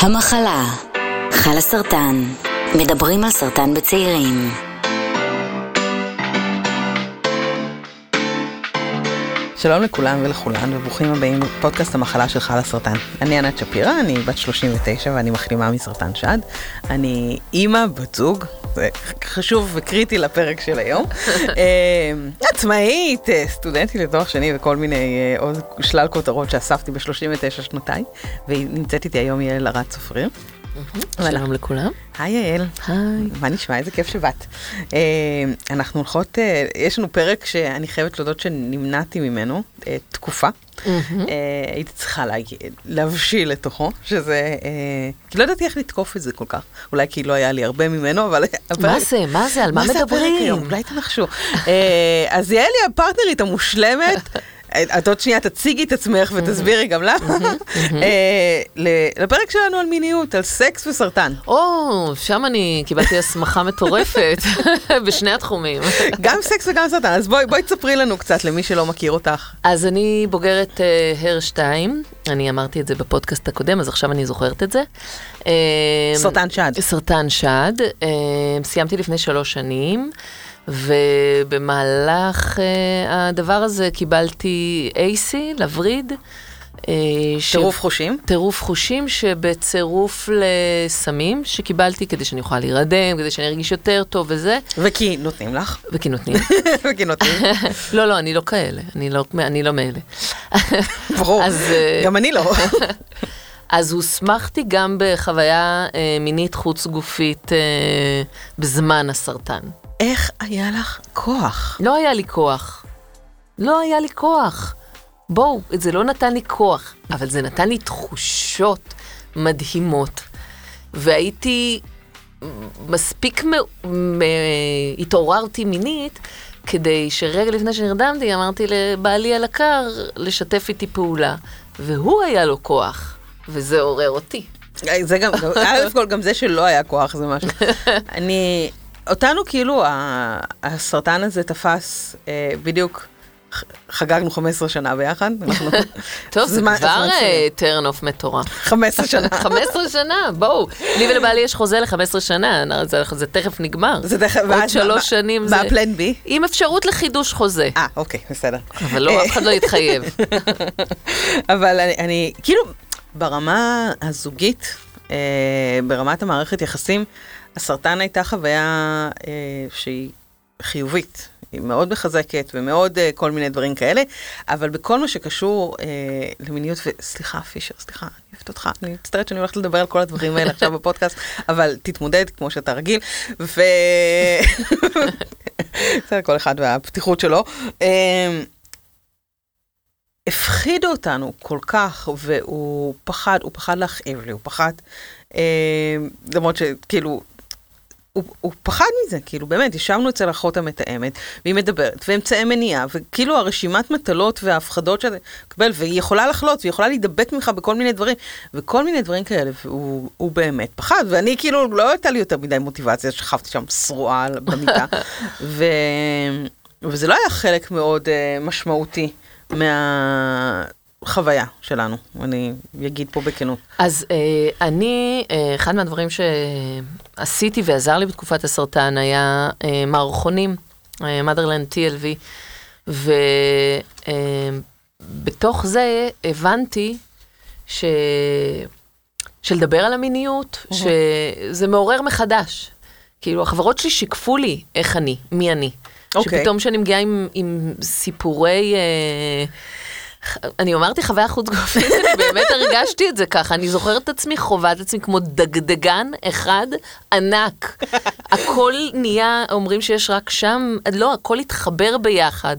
המחלה, חל הסרטן, מדברים על סרטן בצעירים. שלום לכולם ולכולן, וברוכים הבאים לפודקאסט המחלה של חל הסרטן. אני ענת שפירא, אני בת 39 ואני מחלימה מסרטן שד. אני אימא, בת זוג, זה חשוב וקריטי לפרק של היום. אה, עצמאית, אה, סטודנטית לתואר שני וכל מיני אה, עוד שלל כותרות שאספתי ב-39 שנותיי, והיא נמצאת איתי היום יעל ארד צפריר. שלום לכולם. היי יעל. היי. מה נשמע? איזה כיף שבאת. אה, אנחנו הולכות, אה, יש לנו פרק שאני חייבת להודות שנמנעתי ממנו אה, תקופה. הייתי צריכה להבשיל לתוכו, שזה... כי לא ידעתי איך לתקוף את זה כל כך. אולי כי לא היה לי הרבה ממנו, אבל... מה זה? מה זה? על מה מדברים? אולי תנחשו. אז יעל היא הפרטנרית המושלמת. את עוד שנייה תציגי את עצמך ותסבירי גם למה. אה, לפרק שלנו על מיניות, על סקס וסרטן. או, שם אני קיבלתי הסמכה מטורפת, בשני התחומים. גם סקס וגם סרטן, אז בואי, תספרי לנו קצת למי שלא מכיר אותך. אז אני בוגרת אה, הר 2, אני אמרתי את זה בפודקאסט הקודם, אז עכשיו אני זוכרת את זה. אה, סרטן שד. סרטן שד, סיימתי לפני שלוש שנים, ובמהלך אה, הדבר הזה קיבלתי AC, לווריד. אה, ש- טירוף חושים. טירוף חושים שבצירוף לסמים שקיבלתי כדי שאני אוכל להירדם, כדי שאני ארגיש יותר טוב וזה, וכי נותנים לך, וכי נותנים. וכי נותנים, לא, לא, אני לא כאלה, אני לא, אני לא מאלה. ברור, אז, אה, גם אני לא. אז הוסמכתי גם בחוויה אה, מינית חוץ גופית אה, בזמן הסרטן. איך היה לך כוח? לא היה לי כוח. לא היה לי כוח. בואו, זה לא נתן לי כוח, אבל זה נתן לי תחושות מדהימות. והייתי מספיק, מ... מ... התעוררתי מינית, כדי שרגע לפני שנרדמתי, אמרתי לבעלי על הקר לשתף איתי פעולה. והוא היה לו כוח, וזה עורר אותי. זה גם, גם- א' כל גם זה שלא היה כוח זה משהו. אני, אותנו כאילו הסרטן הזה תפס אה, בדיוק, חגגנו 15 שנה ביחד. אנחנו- טוב, זה כבר סביר. טרן אוף מטורף. 15 שנה. 15 שנה, בואו. לי ולבעלי יש חוזה ל-15 שנה, זה, זה תכף נגמר. זה תכף, עוד שלוש שנים מה. הפלן בי? עם אפשרות לחידוש חוזה. אה, אוקיי, בסדר. אבל לא, אף אחד לא יתחייב. אבל אני כאילו, ברמה הזוגית, אה, ברמת המערכת יחסים, הסרטן הייתה חוויה אה, שהיא חיובית. היא מאוד מחזקת ומאוד אה, כל מיני דברים כאלה, אבל בכל מה שקשור אה, למיניות, וסליחה, פישר, סליחה, אני אוהבת אותך, אני מצטערת שאני הולכת לדבר על כל הדברים האלה עכשיו בפודקאסט, אבל תתמודד כמו שאתה רגיל, ו... בסדר, כל אחד והפתיחות שלו. אה, הפחידו אותנו כל כך, והוא פחד, הוא פחד להכאיב לי, הוא פחד, אה, למרות שכאילו, הוא, הוא פחד מזה, כאילו באמת, ישבנו אצל אחות המתאמת, והיא מדברת, ואמצעי מניעה, וכאילו הרשימת מטלות וההפחדות שאתה מקבל, והיא יכולה לחלות, והיא יכולה להידבק ממך בכל מיני דברים, וכל מיני דברים כאלה, והוא הוא באמת פחד, ואני כאילו, לא הייתה לי יותר מדי מוטיבציה, שכבתי שם שרועה במיטה, ו... וזה לא היה חלק מאוד uh, משמעותי מהחוויה שלנו, אני אגיד פה בכנות. אז אה, אני, אה, אחד מהדברים שעשיתי ועזר לי בתקופת הסרטן היה אה, מערכונים, אה, motherland TLV, ובתוך זה הבנתי ש... שלדבר על המיניות, שזה מעורר מחדש. כאילו, החברות שלי שיקפו לי איך אני, מי אני. אוקיי. שפתאום כשאני מגיעה עם, עם סיפורי... אה, אני אמרתי חוויה חוץ גופית, אני באמת הרגשתי את זה ככה, אני זוכרת את עצמי, חווה את עצמי כמו דגדגן אחד ענק. הכל נהיה, אומרים שיש רק שם, לא, הכל התחבר ביחד.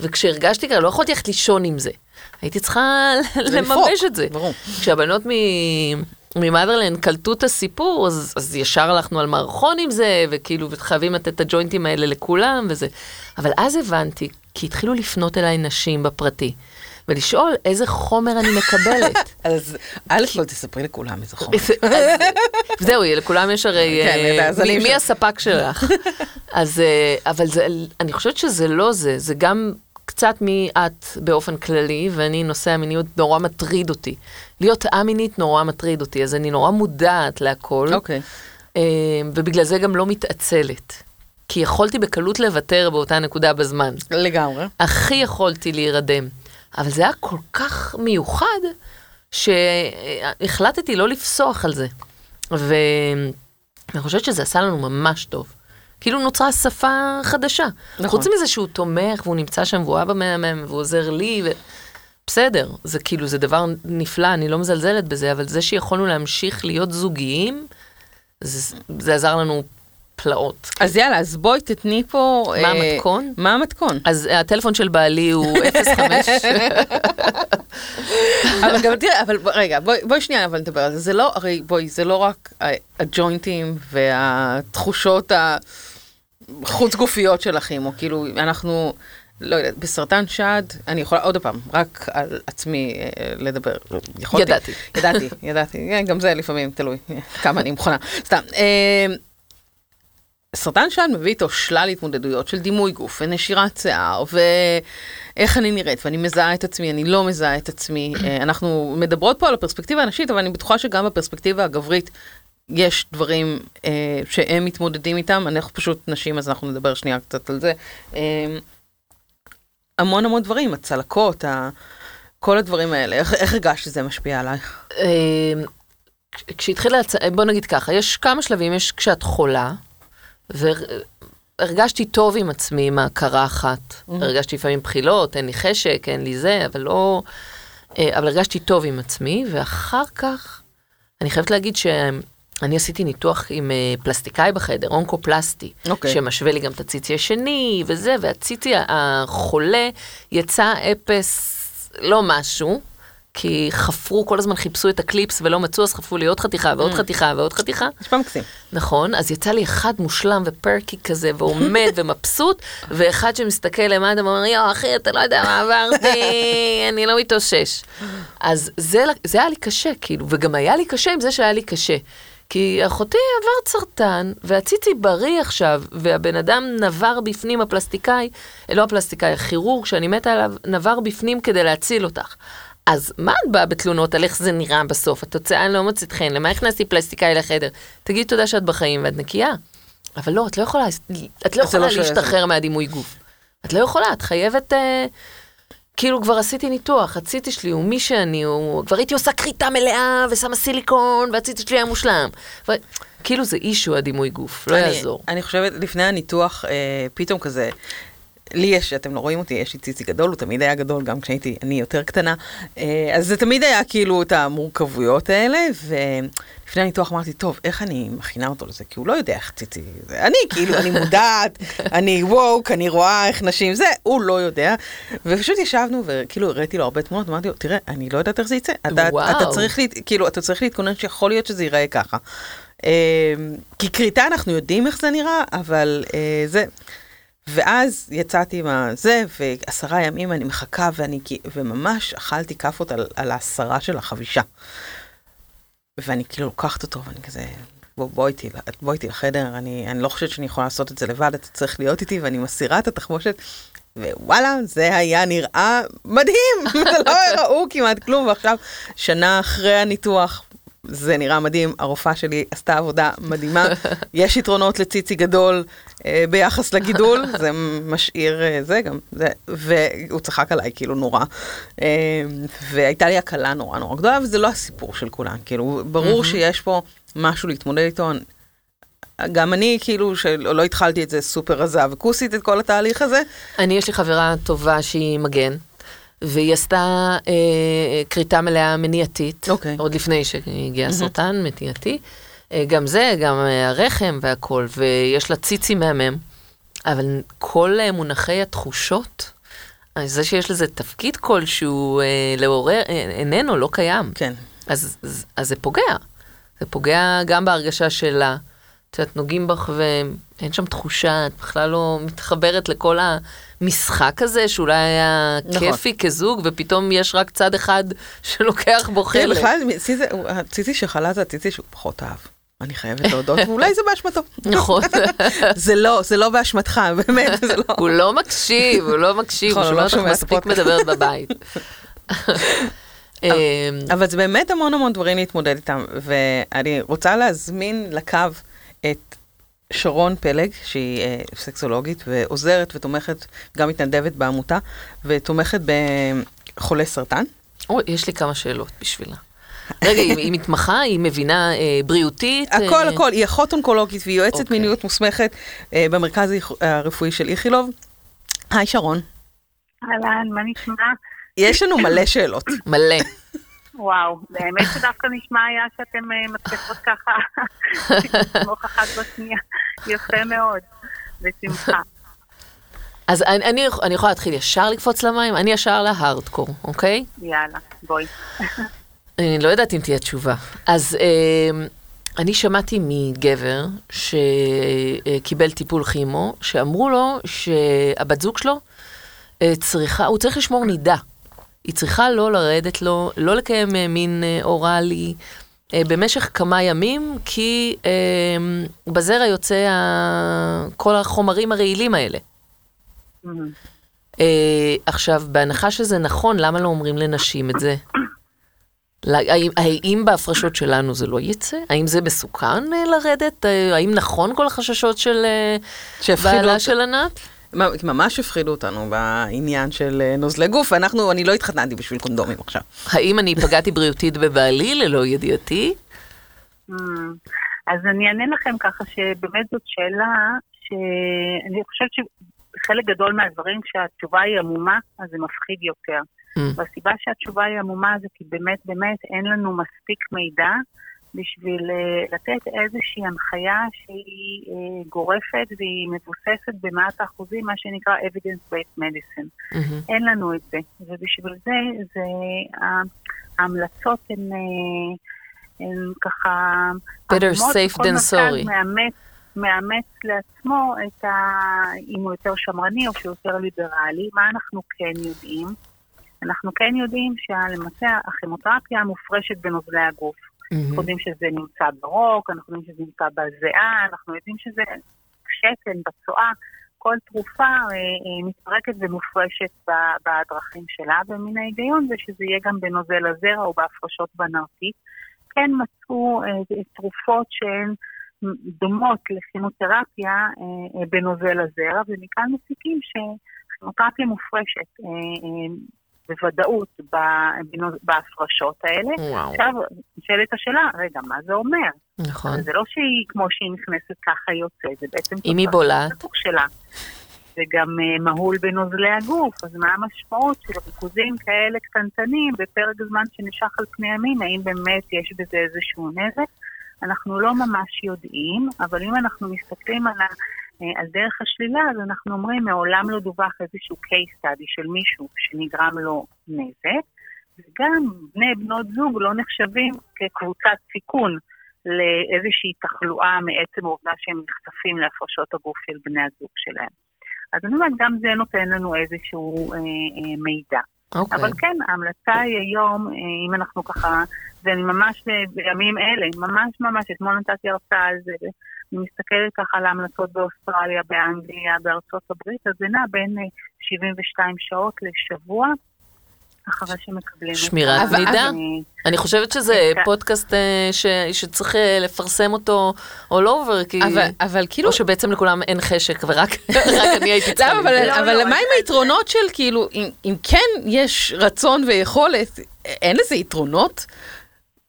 וכשהרגשתי ככה, לא יכולתי ללכת לישון עם זה. הייתי צריכה לממש את זה. ברור. כשהבנות ממאדרלנד קלטו את הסיפור, אז, אז ישר הלכנו על מערכון עם זה, וכאילו, חייבים לתת את הג'וינטים האלה לכולם וזה. אבל אז הבנתי, כי התחילו לפנות אליי נשים בפרטי, ולשאול איזה חומר אני מקבלת. אז א' כל תספרי לכולם איזה חומר. זהו, לכולם יש הרי, כן, אה, מי- הספק שלך? אז, אה, אבל אני חושבת שזה לא זה, זה גם קצת מי את באופן כללי, ואני, נושא המיניות נורא מטריד אותי. להיות א-מינית נורא מטריד אותי, אז אני נורא מודעת להכל, אוקיי. אה, ובגלל זה גם לא מתעצלת. כי יכולתי בקלות לוותר באותה נקודה בזמן. לגמרי. הכי יכולתי להירדם. אבל זה היה כל כך מיוחד, שהחלטתי לא לפסוח על זה. ואני חושבת שזה עשה לנו ממש טוב. כאילו נוצרה שפה חדשה. נכון. חוץ מזה שהוא תומך, והוא נמצא שם, והוא אבא מהמם, והוא עוזר לי, ו... בסדר, זה כאילו, זה דבר נפלא, אני לא מזלזלת בזה, אבל זה שיכולנו להמשיך להיות זוגיים, זה, זה עזר לנו פלאות. אז יאללה, אז בואי תתני פה... מה אה, המתכון? מה המתכון? אז הטלפון של בעלי הוא 05. אבל גם תראה, אבל רגע, בואי, בואי שנייה אבל נדבר על זה. זה לא, הרי בואי, זה לא רק הג'וינטים והתחושות החוץ גופיות של הכימו, כאילו, אנחנו, לא יודעת, בסרטן שד, אני יכולה עוד פעם, רק על עצמי אה, לדבר. יכולתי. ידעתי. ידעתי, ידעתי, אה, גם זה לפעמים תלוי כמה אני מוכנה. סתם. סרטן שד מביא איתו שלל התמודדויות של דימוי גוף ונשירת שיער ואיך אני נראית ואני מזהה את עצמי, אני לא מזהה את עצמי. אה, אנחנו מדברות פה על הפרספקטיבה הנשית, אבל אני בטוחה שגם בפרספקטיבה הגברית יש דברים אה, שהם מתמודדים איתם. אנחנו פשוט נשים, אז אנחנו נדבר שנייה קצת על זה. אה, המון המון דברים, הצלקות, ה... כל הדברים האלה. איך, איך הרגשת שזה משפיע עלייך? אה, כשהתחילה, בוא נגיד ככה, יש כמה שלבים, יש כשאת חולה, והרגשתי טוב עם עצמי, עם הקרחת. הרגשתי לפעמים בחילות, אין לי חשק, אין לי זה, אבל לא... אה, אבל הרגשתי טוב עם עצמי, ואחר כך, אני חייבת להגיד שאני עשיתי ניתוח עם אה, פלסטיקאי בחדר, אונקופלסטי, אוקיי. שמשווה לי גם את הציצי השני וזה, והציצי החולה יצא אפס, לא משהו, כי חפרו, כל הזמן חיפשו את הקליפס ולא מצאו, אז חפרו לי עוד חתיכה ועוד חתיכה ועוד חתיכה. נשמע מקסים. נכון, אז יצא לי אחד מושלם ופרקי כזה, ועומד ומבסוט, ואחד שמסתכל למטה ואומר, יואו, אחי, אתה לא יודע מה עברתי, אני לא מתאושש. אז זה, זה היה לי קשה, כאילו, וגם היה לי קשה עם זה שהיה לי קשה. כי אחותי עברת סרטן, והציצי בריא עכשיו, והבן אדם נבר בפנים, הפלסטיקאי, לא הפלסטיקאי, הכירורג שאני מתה עליו, נבר בפנים כדי להציל אותך. אז מה את באה בתלונות על איך זה נראה בסוף? התוצאה לא מוצאת חן, למה הכנסתי פלסטיקאי לחדר? תגידי תודה שאת בחיים ואת נקייה. אבל לא, את לא יכולה, את לא לא יכולה ש- להשתחרר מהדימוי גוף. את לא יכולה, את חייבת... אה, כאילו כבר עשיתי ניתוח, הציטי שלי הוא מי שאני, הוא... כבר הייתי עושה כריתה מלאה ושמה סיליקון, והציטי שלי היה מושלם. ו... כאילו זה אישו הדימוי גוף, לא אני- יעזור. אני חושבת, לפני הניתוח, אה, פתאום כזה, לי יש, אתם לא רואים אותי, יש לי ציצי גדול, הוא תמיד היה גדול, גם כשהייתי, אני יותר קטנה. אה, אז זה תמיד היה כאילו את המורכבויות האלה, ולפני הניתוח אמרתי, טוב, איך אני מכינה אותו לזה? כי הוא לא יודע איך ציצי, זה אני, כאילו, אני מודעת, אני ווק, אני רואה איך נשים, זה, הוא לא יודע. ופשוט ישבנו, וכאילו הראיתי לו הרבה תמונות, אמרתי לו, תראה, אני לא יודעת איך זה יצא. אתה. אתה צריך, לה, כאילו, אתה צריך להתכונן שיכול להיות שזה ייראה ככה. אה, כי כריתה אנחנו יודעים איך זה נראה, אבל אה, זה... ואז יצאתי עם הזה, ועשרה ימים אני מחכה, ואני, וממש אכלתי כאפות על, על ההסרה של החבישה. ואני כאילו לוקחת אותו, ואני כזה, בוא, בוא איתי, בוא איתי לחדר, אני, אני לא חושבת שאני יכולה לעשות את זה לבד, אתה צריך להיות איתי, ואני מסירה את התחמושת, ווואלה, זה היה נראה מדהים, לא ראו כמעט כלום, ועכשיו, שנה אחרי הניתוח, זה נראה מדהים, הרופאה שלי עשתה עבודה מדהימה, יש יתרונות לציצי גדול אה, ביחס לגידול, זה משאיר אה, זה גם, זה, והוא צחק עליי כאילו נורא, אה, והייתה לי הקלה נורא נורא גדולה, וזה לא הסיפור של כולם, כאילו, ברור שיש פה משהו להתמודד איתו, גם אני כאילו, שלא התחלתי את זה סופר רזה וכוסית את כל התהליך הזה, אני, יש לי חברה טובה שהיא מגן, והיא עשתה אה, כריתה מלאה מניעתית, אוקיי. עוד לפני שהגיע הסרטן, מניעתי. אה, גם זה, גם אה, הרחם והכל, ויש לה ציצי מהמם, אבל כל אה, מונחי התחושות, אה, זה שיש לזה תפקיד כלשהו אה, לעורר, אה, איננו, לא קיים. כן. אז, אז, אז זה פוגע. זה פוגע גם בהרגשה שלה. את יודעת, נוגעים בך ואין שם תחושה, את בכלל לא מתחברת לכל המשחק הזה, שאולי היה נכון. כיפי כזוג, ופתאום יש רק צד אחד שלוקח בו חלק. בכלל, ציצי- הציצי שחלה זה הציצי שהוא פחות אהב. אני חייבת להודות, ואולי זה באשמתו. נכון. זה לא, זה לא באשמתך, באמת, זה לא. הוא לא מקשיב, הוא לא מקשיב, נכון, הוא הוא לא שומע אותך שומע מספיק. מדברת בבית. אמ, אבל זה באמת המון המון דברים להתמודד איתם, ואני רוצה להזמין לקו את שרון פלג, שהיא אה, סקסולוגית ועוזרת ותומכת, גם מתנדבת בעמותה, ותומכת בחולי סרטן. אוי, יש לי כמה שאלות בשבילה. רגע, היא היא מתמחה, היא מבינה אה, בריאותית? הכל אה, הכל, היא אחות אונקולוגית והיא יועצת אוקיי. מיניות מוסמכת אה, במרכז הרפואי של איכילוב. היי שרון, אהלן, מה נשמע? יש לנו מלא שאלות. מלא. וואו, באמת שדווקא נשמע היה שאתם אה, מצליחות ככה, לתמוך אחת בשנייה. יפה מאוד, בשמחה. אז אני, אני, אני יכולה להתחיל ישר לקפוץ למים? אני ישר להארדקור, אוקיי? יאללה, בואי. אני לא יודעת אם תהיה תשובה. אז אה, אני שמעתי מגבר שקיבל טיפול כימו, שאמרו לו שהבת זוג שלו אה, צריכה, הוא צריך לשמור נידה. היא צריכה לא לרדת לו, לא לקיים אה, מין אה, אוראלי אה, במשך כמה ימים, כי בזרע יוצא כל החומרים הרעילים האלה. אה, עכשיו, בהנחה שזה נכון, למה לא אומרים לנשים את זה? האם, האם בהפרשות שלנו זה לא יצא? האם זה מסוכן לרדת? האם נכון כל החששות של בעלה. של ענת? ממ- ממש הפחידו אותנו בעניין של אה, נוזלי גוף, ואנחנו, אני לא התחתנתי בשביל קונדומים עכשיו. האם אני פגעתי בריאותית בבעלי ללא ידיעתי? מהמם. אז אני אענה לכם ככה שבאמת זאת שאלה שאני חושבת שחלק גדול מהדברים כשהתשובה היא עמומה, אז זה מפחיד יותר. Mm. והסיבה שהתשובה היא עמומה זה כי באמת באמת אין לנו מספיק מידע בשביל אה, לתת איזושהי הנחיה שהיא אה, גורפת והיא מבוססת במאת האחוזים, מה שנקרא evidence-based medicine. מהמם. אין לנו את זה, ובשביל זה, זה ההמלצות הן, אה, הן ככה... Better safe than sorry. מאמץ, מאמץ לעצמו את ה... אם הוא יותר שמרני או שהוא יותר ליברלי. מה אנחנו כן יודעים? אנחנו כן יודעים שלמעשה הכימותרפיה מופרשת בנוזלי הגוף. אנחנו מהמם. יודעים שזה נמצא ברוק, אנחנו יודעים שזה נמצא בזיעה, אנחנו יודעים שזה שתן, בצואה, כל תרופה אה, אה, מתפרקת ומופרשת בדרכים שלה, ומן ההיגיון זה שזה יהיה גם בנוזל הזרע או בהפרשות בנרתית. כן מצאו אה, תרופות שהן דומות לכימותרפיה בנוזל הזרע, ומכאן מסיקים שכימותרפיה מופרשת בוודאות בהפרשות האלה. וואו, עכשיו, נשאלת השאלה, רגע, מה זה אומר? נכון. זה לא שהיא, כמו שהיא נכנסת ככה יוצא, זה בעצם... אם היא בולעת? שלה. זה גם אה, מהול בנוזלי הגוף, אז מה המשמעות של ריכוזים כאלה קטנטנים בפרק זמן שנשך על פני ימין, האם באמת יש בזה איזשהו נזק? אנחנו לא ממש יודעים, אבל אם אנחנו מסתכלים על, ה, על דרך השלילה, אז אנחנו אומרים, מעולם לא דווח איזשהו case study של מישהו שנגרם לו נזק, וגם בני בנות זוג לא נחשבים כקבוצת סיכון לאיזושהי תחלואה מעצם העובדה שהם נחשפים להפרשות הגוף של בני הזוג שלהם. אז אני אומרת, גם זה נותן לנו איזשהו אה, אה, מידע. אוקיי. אבל כן, ההמלצה היא היום, אה, אם אנחנו ככה, זה ממש אה, בימים אלה, ממש ממש, אתמול נתתי הרצאה על זה, אני מסתכלת ככה על ההמלצות באוסטרליה, באנגליה, בארצות הברית, אז זה נע בין אה, 72 שעות לשבוע, אחרי שמקבלים שמירת מידע? אה, אני חושבת שזה כן. פודקאסט אה, ש- שצריך אה, לפרסם אותו all over, כי... אבל, אבל כאילו... או שבעצם לכולם אין חשק, ורק רק אני הייתי צריכה... למה, אבל. לא, אבל לא, מה אז- עם היתרונות של כאילו, אם, אם כן יש רצון ויכולת, אין לזה יתרונות?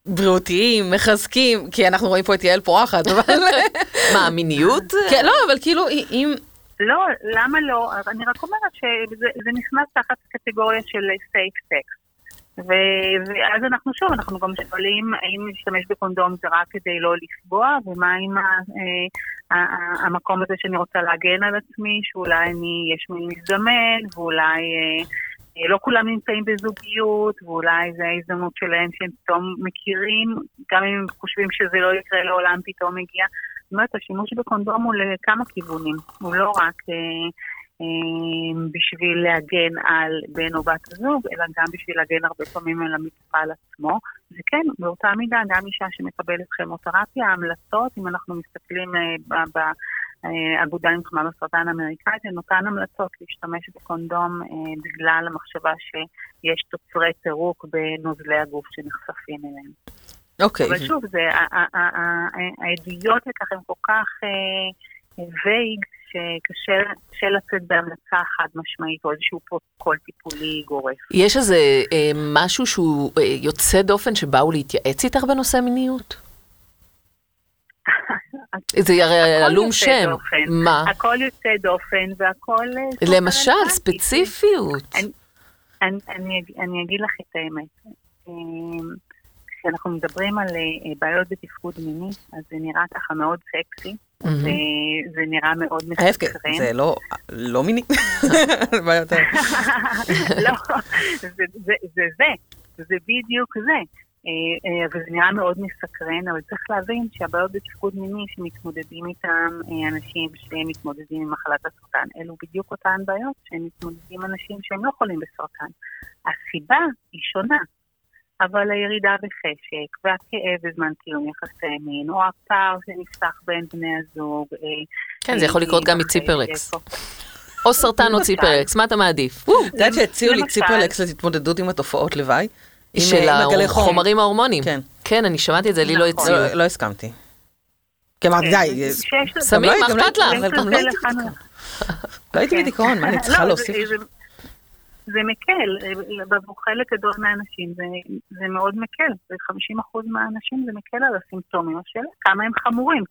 בריאותיים, מחזקים, כי אנחנו רואים פה את יעל פורחת, אבל... מה, מיניות? כן, לא, אבל כאילו, אם... לא, למה לא? אני רק אומרת שזה זה נכנס תחת קטגוריה של סייף סקס. ואז אנחנו שוב, אנחנו גם שואלים האם להשתמש בקונדום זה רק כדי לא לפגוע, ומה עם ה, אה, ה- המקום הזה שאני רוצה להגן על עצמי, שאולי אני, יש מי מזדמן, ואולי אה, אה, לא כולם נמצאים בזוגיות, ואולי זו ההזדמנות שלהם שהם פתאום מכירים, גם אם הם חושבים שזה לא יקרה לעולם, פתאום מגיע. זאת אומרת, השימוש בקונדום הוא לכמה כיוונים, הוא לא רק אה, בשביל להגן על בן או בת הזוג, אלא גם בשביל להגן הרבה פעמים על המטופל עצמו. וכן, באותה מידה, גם אישה שמקבלת כימותרפיה, ההמלצות, אם אנחנו מסתכלים באגודה עם חמל הסרטן האמריקאית, הן אותן המלצות להשתמש בקונדום בגלל המחשבה שיש תוצרי פירוק בנוזלי הגוף שנחשפים אליהם. אוקיי. אבל שוב, העדויות לכך הן כל כך vague, שקשה לצאת בהמלצה חד משמעית או איזשהו פרוטוקול טיפולי גורף. יש איזה אה, משהו שהוא אה, יוצא דופן שבאו להתייעץ איתך בנושא מיניות? זה הרי עלום שם. דופן. מה? הכל יוצא דופן והכל... למשל, ספציפיות. אני, אני, אני, אני אגיד לך את האמת. כשאנחנו מדברים על בעיות בתפקוד מיני, אז זה נראה ככה מאוד סקסי. זה נראה מאוד מסקרן. זה לא, לא מיני. לא, זה זה, זה בדיוק זה. וזה נראה מאוד מסקרן, אבל צריך להבין שהבעיות בתפקוד מיני שמתמודדים איתם אנשים שמתמודדים עם מחלת הסרטן, אלו בדיוק אותן בעיות שמתמודדים אנשים שהם לא חולים בסרטן. הסיבה היא שונה. אבל הירידה בחשק, והכאב בזמן קיום יחסי מין, או הפער שנפתח בין בני הזוג. כן, זה יכול לקרות גם מציפרלקס. או סרטן או ציפרלקס, מה אתה מעדיף? את יודעת שהציעו לי ציפרלקס להתמודדות עם התופעות לוואי? של החומרים ההורמונים. כן. כן, אני שמעתי את זה, לי לא הציעו. לא הסכמתי. כי אמרתי, די. סמים, מה אכפת לך? לא הייתי בדיכאון, מה אני צריכה להוסיף? זה מקל, עבור חלק גדול מהאנשים זה, זה מאוד מקל, ו-50% מהאנשים זה מקל על הסימפטומים, השאלה כמה הם חמורים,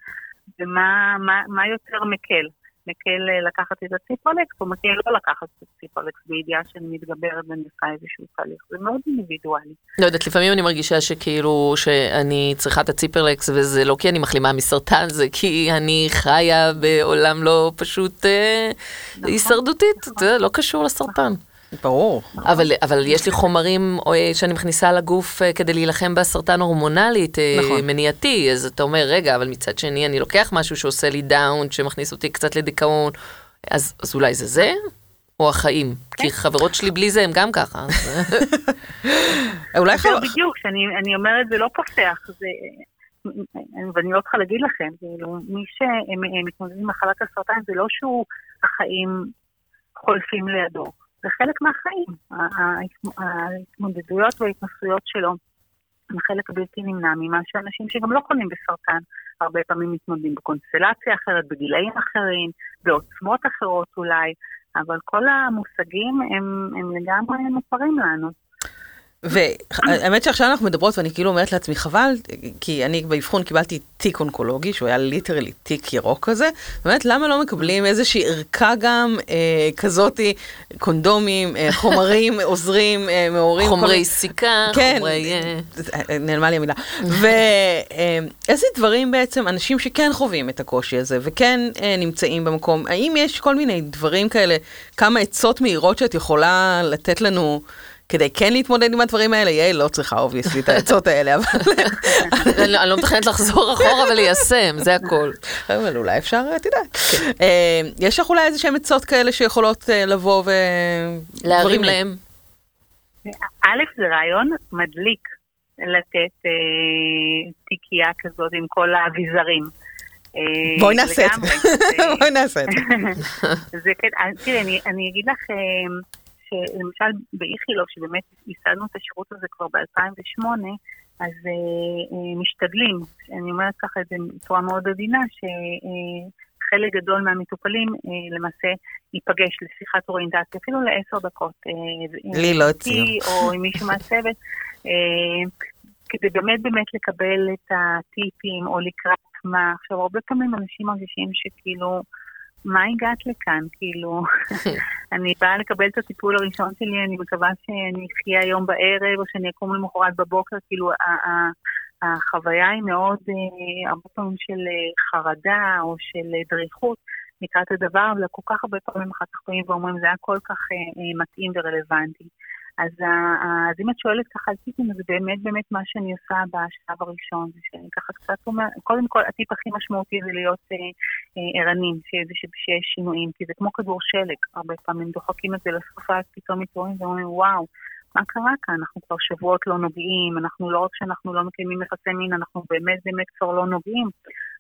ומה מה, מה יותר מקל, מקל לקחת את הציפרלקס, או מקל לא לקחת את הציפרלקס בידיעה שאני מתגברת ואני עושה איזשהו תהליך, זה מאוד אינדיבידואלי. לא יודעת, לפעמים אני מרגישה שכאילו שאני צריכה את הציפרלקס, וזה לא כי אני מחלימה מסרטן, זה כי אני חיה בעולם לא פשוט אה, נכון, הישרדותית, נכון. זה לא קשור לסרטן. ברור. אבל, אבל יש לי חומרים שאני מכניסה לגוף כדי להילחם בסרטן הורמונלית, נכון. מניעתי, אז אתה אומר, רגע, אבל מצד שני אני לוקח משהו שעושה לי דאון, שמכניס אותי קצת לדיכאון, אז, אז אולי זה זה? או החיים? כן. כי חברות שלי בלי זה הם גם ככה. אולי חבר... בדיוק, שאני אומרת, זה לא פוסח, זה... ואני לא צריכה להגיד לכם, כאילו, מי שמתמודד עם מחלת הסרטן זה לא שהוא החיים חולפים לידו. זה חלק מהחיים. ההתמודדויות וההתנסויות שלו הם חלק בלתי נמנע ממה שאנשים שגם לא חולים בסרטן, הרבה פעמים מתמודדים בקונסטלציה אחרת, בגילאים אחרים, בעוצמות אחרות אולי, אבל כל המושגים הם, הם לגמרי מוכרים לנו. והאמת שעכשיו אנחנו מדברות ואני כאילו אומרת לעצמי חבל, כי אני באבחון קיבלתי תיק אונקולוגי, שהוא היה ליטרלי תיק ירוק כזה, באמת למה לא מקבלים איזושהי ערכה גם אה, כזאתי, קונדומים, אה, חומרים עוזרים, אה, מעורים. חומרי סיכה, כן, חומרי... אה, נעלמה לי המילה. ואיזה אה, דברים בעצם, אנשים שכן חווים את הקושי הזה, וכן אה, נמצאים במקום, האם יש כל מיני דברים כאלה, כמה עצות מהירות שאת יכולה לתת לנו? כדי כן להתמודד עם הדברים האלה, יעל לא צריכה obviously את העצות האלה, אבל... אני לא מתכננת לחזור אחורה וליישם, זה הכל. אבל אולי אפשר, את יודעת. אה, יש לך אולי איזה שהן עצות כאלה שיכולות אה, לבוא ו... להרים להם. א', זה רעיון מדליק לתת אה, תיקייה כזאת עם כל האביזרים. בואי נעשה את זה. בואי נעשה את זה. תראי, אני אגיד לך... שלמשל באיכילוב, שבאמת ייסדנו את השירות הזה כבר ב-2008, אז אה, אה, משתדלים, אני אומרת ככה את זה בצורה מאוד עדינה, שחלק אה, גדול מהמטופלים אה, למעשה ייפגש לשיחת אוריינטציה, אפילו לעשר דקות. אה, לי לא הציעו. או עם מישהו מהצוות, אה, כדי באמת באמת לקבל את הטיפים, או לקראת מה. עכשיו, הרבה פעמים אנשים מרגישים שכאילו... מה הגעת לכאן? כאילו, אני באה לקבל את הטיפול הראשון שלי, אני מקווה שאני אחיה היום בערב, או שאני אקום למחרת בבוקר, כאילו, החוויה היא מאוד, אה, הרבה פעמים של אה, חרדה או של אה, דריכות לקראת הדבר, אבל כל כך הרבה פעמים אחר כך באים ואומרים, זה היה כל כך מתאים ורלוונטי. אז, אז אם את שואלת ככה על טיפים, זה באמת באמת מה שאני עושה בשלב הראשון, זה שאני ככה קצת אומרת, קודם כל הטיפ הכי משמעותי זה להיות אה, אה, ערנים, שיש שינויים, כי זה כמו כדור שלג, הרבה פעמים דוחקים את זה לסוף, ואז פתאום מתעוררים ואומרים, וואו, מה קרה כאן? אנחנו כבר שבועות לא נוגעים, אנחנו לא רק שאנחנו לא מקיימים יחסי מין, אנחנו באמת באמת כבר לא נוגעים.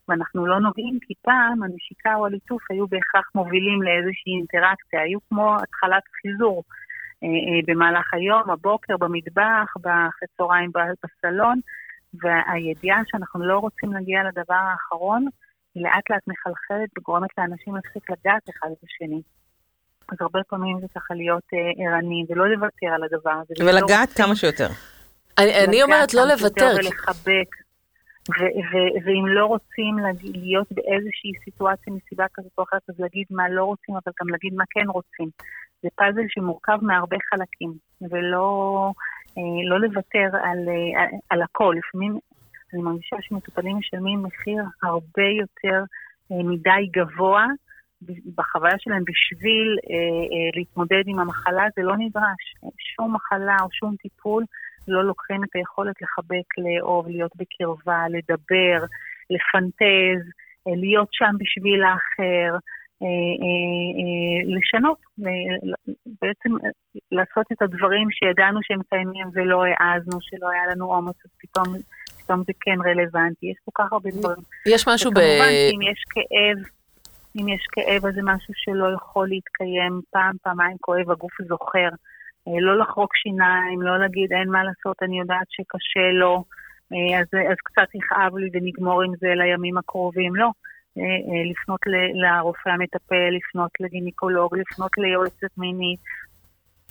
ואנחנו לא נוגעים כי פעם הנשיקה או הליטוף היו בהכרח מובילים לאיזושהי אינטראקציה, היו כמו התחלת חיזור אה, אה, במהלך היום, הבוקר, במטבח, אחרי צהריים בסלון, והידיעה שאנחנו לא רוצים להגיע לדבר האחרון, היא לאט לאט מחלחלת וגורמת לאנשים להפסיק לגעת אחד בשני. אז הרבה פעמים זה ככה להיות אה, ערני ולא לוותר על הדבר הזה. ולגעת כמה שיותר. אני אומרת לא לוותר. ולחבק. ואם לא רוצים להיות באיזושהי סיטואציה מסיבה כזאת או אחרת, אז להגיד מה לא רוצים, אבל גם להגיד מה כן רוצים. זה פאזל שמורכב מהרבה חלקים, ולא אה, לא לוותר על, על, אה, על הכל. לפעמים אני מרגישה שמטופלים משלמים מחיר הרבה יותר אה, מדי גבוה בחוויה שלהם בשביל להתמודד עם המחלה, זה לא נדרש. שום מחלה או שום טיפול לא לוקחים את היכולת לחבק, לאהוב, להיות בקרבה, לדבר, לפנטז, אה, להיות שם בשביל האחר, אה, אה, לשנות, בעצם לעשות את הדברים שידענו שהם קיימים ולא העזנו, שלא היה לנו אומץ, אז פתאום, פתאום זה כן רלוונטי. יש כל כך הרבה דברים. יש משהו ב... וכמובן, אם יש כאב, אם יש כאב, אז זה משהו שלא יכול להתקיים פעם, פעמיים כואב, הגוף זוכר. אה, לא לחרוק שיניים, לא להגיד אין מה לעשות, אני יודעת שקשה לו, אה, אז, אז קצת יכאב לי ונגמור עם זה לימים הקרובים. לא. אה, לפנות לרופא המטפל, לפנות לגינקולוג, לפנות ליועצת מינית,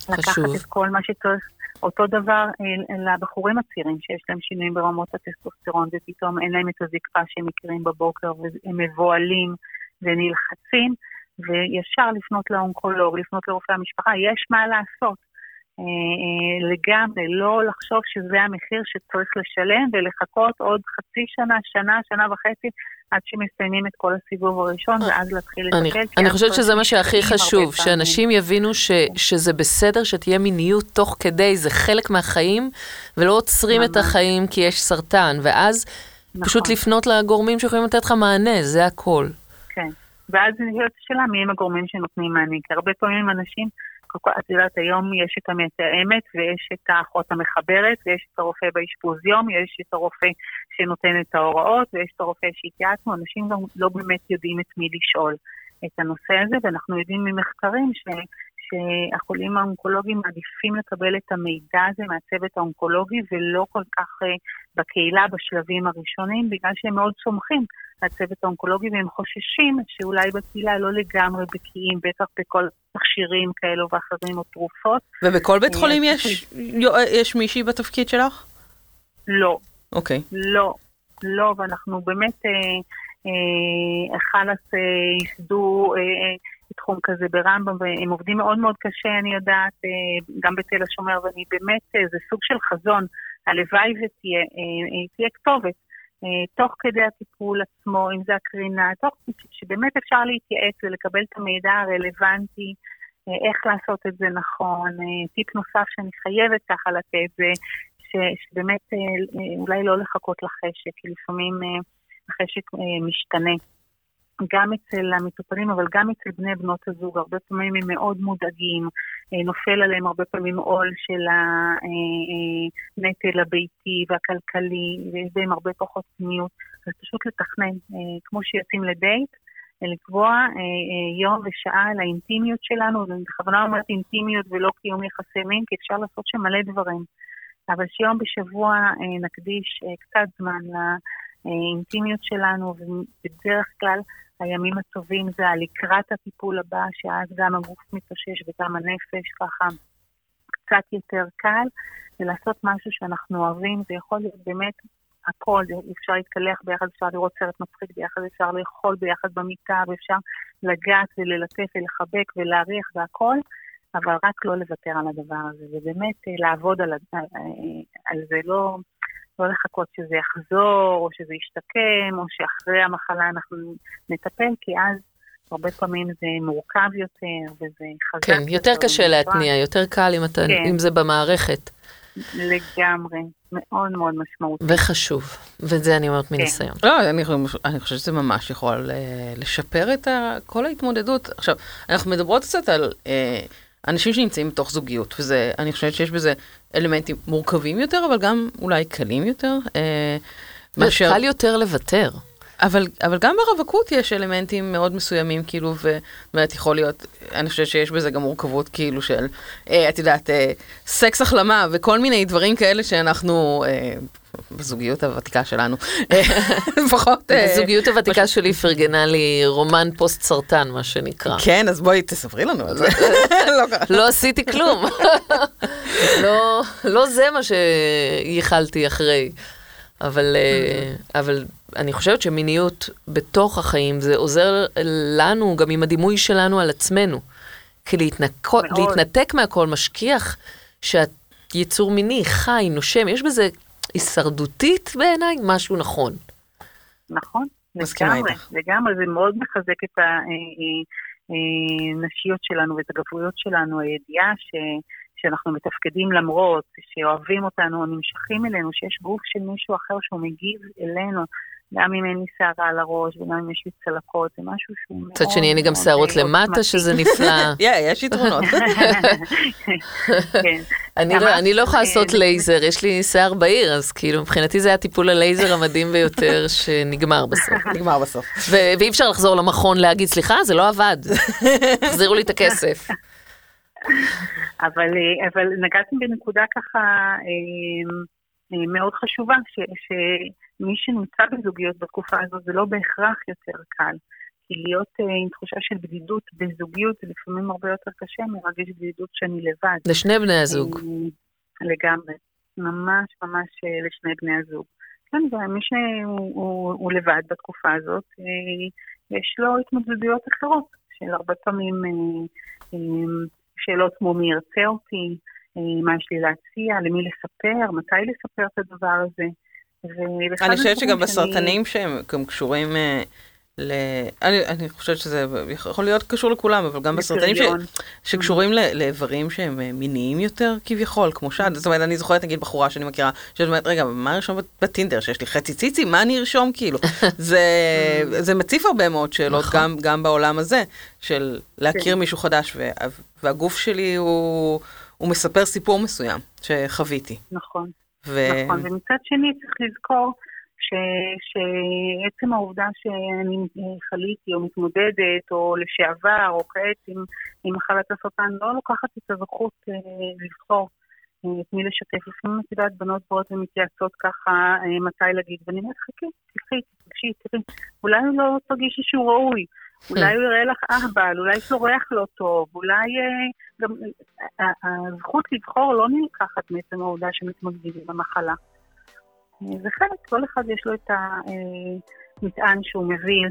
לקחת את כל מה שצריך. אותו דבר לבחורים הצעירים שיש להם שינויים ברמות הטסטוסטרון ופתאום אין להם את הזקפה שהם מכירים בבוקר והם מבוהלים ונלחצים וישר לפנות לאונקולוג, לפנות לרופא המשפחה, יש מה לעשות. אה, אה, לגמרי, לא לחשוב שזה המחיר שצריך לשלם ולחכות עוד חצי שנה, שנה, שנה וחצי, עד שמסיימים את כל הסיבוב הראשון, ואז להתחיל לטפל. אני חושבת שזה מה שהכי חשוב, שאנשים יבינו שזה בסדר שתהיה מיניות תוך כדי, זה חלק מהחיים, ולא עוצרים את החיים כי יש סרטן, ואז פשוט נכון. לפנות לגורמים שיכולים לתת לך מענה, זה הכל. כן, ואז נשאלת השאלה מי הם הגורמים שנותנים מענה, כי הרבה פעמים אנשים... את יודעת, היום יש את המתאמת ויש את האחות המחברת ויש את הרופא באשפוז יום, יש את הרופא שנותן את ההוראות ויש את הרופא שהתייעצנו, אנשים גם לא באמת יודעים את מי לשאול את הנושא הזה, ואנחנו יודעים ממחקרים ש... שהחולים האונקולוגיים מעדיפים לקבל את המידע הזה מהצוות האונקולוגי ולא כל כך uh, בקהילה בשלבים הראשונים, בגלל שהם מאוד סומכים על הצוות האונקולוגי והם חוששים שאולי בקהילה לא לגמרי בקיאים, בטח בכל תכשירים כאלו ואחרים או תרופות. ובכל בית חולים יש, יש מישהי בתפקיד שלך? לא. אוקיי. Okay. לא, לא, ואנחנו באמת, אה, אה, חלאס אה, ייסדו אה, אה, תחום כזה ברמב"ם, והם עובדים מאוד מאוד קשה, אני יודעת, אה, גם בתל השומר, ואני באמת, אה, זה סוג של חזון, הלוואי ותהיה כתובת. תוך כדי הטיפול עצמו, אם זה הקרינה, תוך שבאמת אפשר להתייעץ ולקבל את המידע הרלוונטי, איך לעשות את זה נכון. טיפ נוסף שאני חייבת ככה לתת זה שבאמת אולי לא לחכות לחשק, כי לפעמים החשק משתנה. גם אצל המטופלים, אבל גם אצל בני בנות הזוג, הרבה פעמים הם מאוד מודאגים, אה, נופל עליהם הרבה פעמים עול של הנטל הביתי והכלכלי, ויש בהם הרבה פחות פניות, אז פשוט לתכנן, אה, כמו שיוצאים לדייט, אה, לקבוע יום ושעה לאינטימיות שלנו, ואני בכוונה אומרת אינטימיות ולא קיום יחסי מין, כי אפשר לעשות שם מלא דברים. אבל שיום בשבוע נקדיש קצת זמן לאינטימיות שלנו, ובדרך כלל הימים הטובים זה הלקראת הטיפול הבא, שאז גם הגוף מתאושש וגם הנפש ככה קצת יותר קל, ולעשות משהו שאנחנו אוהבים, זה יכול להיות באמת הכל, אפשר להתקלח ביחד, אפשר לראות סרט מצחיק ביחד, אפשר לאכול ביחד במיטה, ואפשר לגעת וללטף ולחבק ולהריח והכל, אבל רק לא לוותר על הדבר הזה, ובאמת אה, לעבוד על, על, על זה, לא... לא לחכות שזה יחזור, או שזה ישתקם, או שאחרי המחלה אנחנו נטפל, כי אז הרבה פעמים זה מורכב יותר, וזה חזק. כן, יותר קשה. להתניע, יותר קל אם, אתה, כן. אם זה במערכת, לגמרי, מאוד מאוד משמעותי. וחשוב, ואת זה אני אומרת מניסיון. לא, אני, אני חושבת שזה ממש יכול אה, לשפר את ה, כל ההתמודדות. עכשיו, אנחנו מדברות קצת על אה, אנשים שנמצאים בתוך זוגיות, וזה, אני חושבת שיש בזה אלמנטים מורכבים יותר, אבל גם אולי קלים יותר. אה, מאשר, קל יותר לוותר. אבל, אבל גם ברווקות יש אלמנטים מאוד מסוימים, כאילו, ובאמת יכול להיות, אני חושבת שיש בזה גם מורכבות, כאילו, של, אה, את יודעת, אה, סקס החלמה וכל מיני דברים כאלה שאנחנו, אה, בזוגיות הוותיקה שלנו, אה, לפחות... אה, הזוגיות הוותיקה שלי פרגנה לי רומן פוסט סרטן, מה שנקרא. כן, אז בואי תספרי לנו על זה. לא. לא עשיתי כלום. לא, לא זה מה שייחלתי אחרי. אבל, אה, אבל אני חושבת שמיניות בתוך החיים זה עוזר לנו, גם עם הדימוי שלנו על עצמנו. כי להתנקו. להתנתק מהכל משכיח שאת יצור מיני, חי, נושם, יש בזה הישרדותית בעיניי משהו נכון. נכון, לגמרי. לגמרי, זה מאוד מחזק את הנשיות שלנו ואת הגבריות שלנו, הידיעה ש, שאנחנו מתפקדים למרות, שאוהבים אותנו, נמשכים אלינו, שיש גוף של מישהו אחר שהוא מגיב אלינו, גם אם אין לי שערה על הראש וגם אם יש לי צלקות, זה משהו שהוא מאוד... מצד שני, אין לי גם שערות למטה. שזה נפלא. יא, יש יתרונות. כן. אני לא, אני לא יכולה אה, לעשות לייזר, יש לי שיער בעיר, אז כאילו, מבחינתי זה היה טיפול הלייזר המדהים ביותר שנגמר בסוף. נגמר בסוף. ואי אפשר לחזור למכון להגיד, סליחה, זה לא עבד, תחזירו לי את הכסף. אבל, אה, אבל נגעתם בנקודה ככה אה, אה, מאוד חשובה, ש, שמי שנמצא בזוגיות בתקופה הזאת זה לא בהכרח יותר קל. כי להיות עם תחושה של בדידות בזוגיות זה לפעמים הרבה יותר קשה מרגש בדידות שאני לבד. לשני בני הזוג. לגמרי. ממש ממש לשני בני הזוג. כן, ומי שהוא הוא, הוא לבד בתקופה הזאת, יש לו התמודדויות אחרות, של הרבה פעמים שאלות כמו מי ירצה אותי, אה, מה יש לי להציע, למי לספר, מתי לספר את הדבר הזה. אני חושבת שגם שאני- בסרטנים שהם גם קשורים אה, ל... אני, אני חושבת שזה יכול להיות קשור לכולם, אבל גם בסרטנים ש... שקשורים ל- לאיברים שהם אה, מיניים יותר כביכול, כמו שד. זאת אומרת, אני זוכרת נגיד בחורה שאני מכירה, שאת אומרת, רגע, מה לרשום בת- בטינדר, שיש לי חצי ציצי, מה אני ארשום כאילו? זה, זה מציף הרבה מאוד שאלות, נכון. גם, גם בעולם הזה, של להכיר כן. מישהו חדש, וה, והגוף שלי הוא, הוא מספר סיפור מסוים שחוויתי. נכון. ו... נכון, ומצד שני צריך לזכור ש, שעצם העובדה שאני אה, חליתי או מתמודדת או לשעבר או כעת עם, עם מחלת הסרטן לא לוקחת את הזכות אה, לבחור אה, את מי לשתף. לפעמים את יודעת, בנות באות ומתייעצות ככה אה, מתי להגיד, ואני אומרת, חכי, תלכי, תפגשי, תראי, אולי הוא לא תרגישי שהוא ראוי. אולי הוא יראה לך אהבל, אולי ריח לא טוב, אולי אה, גם אה, הזכות לבחור לא נלקחת מעצם העובדה שמתמודדים עם המחלה. זה חלק, כל אחד יש לו את המטען שהוא מביא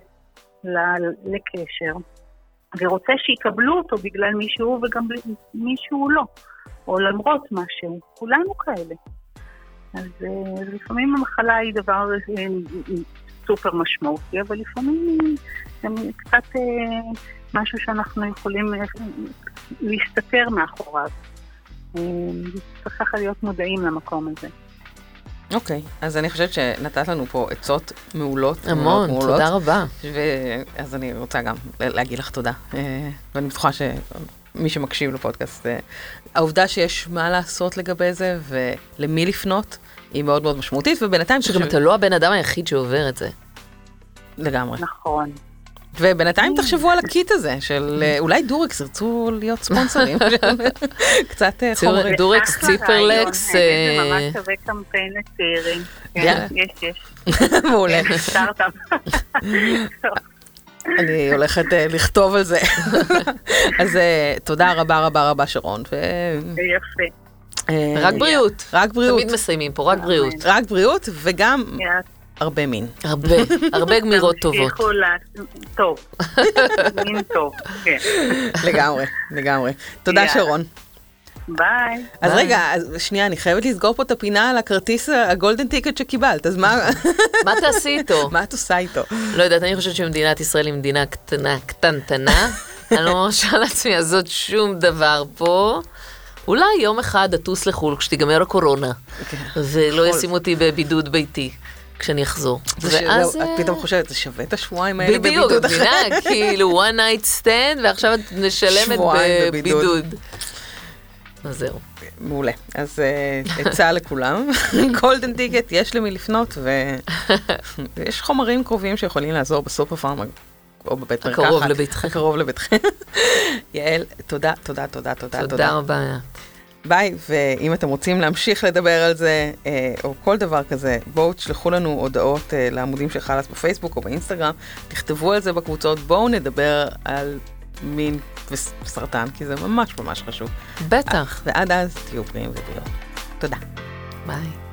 לקשר, ורוצה שיקבלו אותו בגלל מישהו וגם מישהו לא, או למרות משהו, כולנו כאלה. אז אה, לפעמים המחלה היא דבר אה, סופר משמעותי, אבל לפעמים היא גם קצת אה, משהו שאנחנו יכולים להסתתר מאחוריו. צריך ככה להיות מודעים למקום הזה. אוקיי, אז אני חושבת שנתת לנו פה עצות מעולות. המון, מעולות, מעולות. תודה רבה. ו- אז אני רוצה גם להגיד לך תודה, אה, ואני בטוחה שמי שמקשיב לפודקאסט, אה, העובדה שיש מה לעשות לגבי זה ולמי לפנות, היא מאוד מאוד משמעותית, ובינתיים שגם אתה לא הבן אדם היחיד שעובר את זה. לגמרי. נכון. ובינתיים תחשבו על הקיט הזה, של אה, אולי דורקס ירצו להיות ספונסרים, קצת אה, חומרים. דורקס, ציפרלקס, האמת, זה אה, ממש שווה קמפיין לצעירים. כן, יש, יש. מעולה. אני הולכת אה, לכתוב על זה. אז אה, תודה רבה רבה רבה שרון. יפה. אה, רק בריאות. רק בריאות. תמיד מסיימים פה, רק בריאות. רק בריאות וגם יאללה. הרבה מין. הרבה, הרבה גמירות טובות. טוב. מין טוב, כן. לגמרי, לגמרי. תודה. שרון. ביי. אז ביי. רגע, אז שנייה, אני חייבת לסגור פה את הפינה על הכרטיס ה golden ticket שקיבלת, אז מה מה תעשי איתו? מה את עושה איתו? לא יודעת, אני חושבת שמדינת ישראל היא מדינה קטנה, קטנטנה. אני לא מרשה לעצמי לעשות שום דבר פה. אולי יום אחד אטוס לחו"ל כשתיגמר הקורונה, כן. ולא. ישימו אותי בבידוד ביתי כשאני ש- ואז... את אה, פתאום חושבת, זה שווה את השבועיים האלה בדיוק, בבידוד את מבינה? כאילו one night stand, ועכשיו את משלמת בבידוד. אז זהו. מעולה. אז אה, עצה לכולם, גולדן טיקט, יש למי לפנות, ויש חומרים קרובים שיכולים לעזור בסופר פארם. או בבית מרקחת. הקרוב לביתכם. הקרוב לביתכם. יעל, תודה, תודה, תודה, תודה, תודה רבה. ביי, ואם אתם רוצים להמשיך לדבר על זה, אה, או כל דבר כזה, בואו תשלחו לנו הודעות אה, לעמודים של חלאס בפייסבוק או באינסטגרם, תכתבו על זה בקבוצות, בואו נדבר על מין וסרטן, כי זה ממש ממש חשוב. בטח. ועד אז, תהיו בריאים ובריאות. תודה. ביי.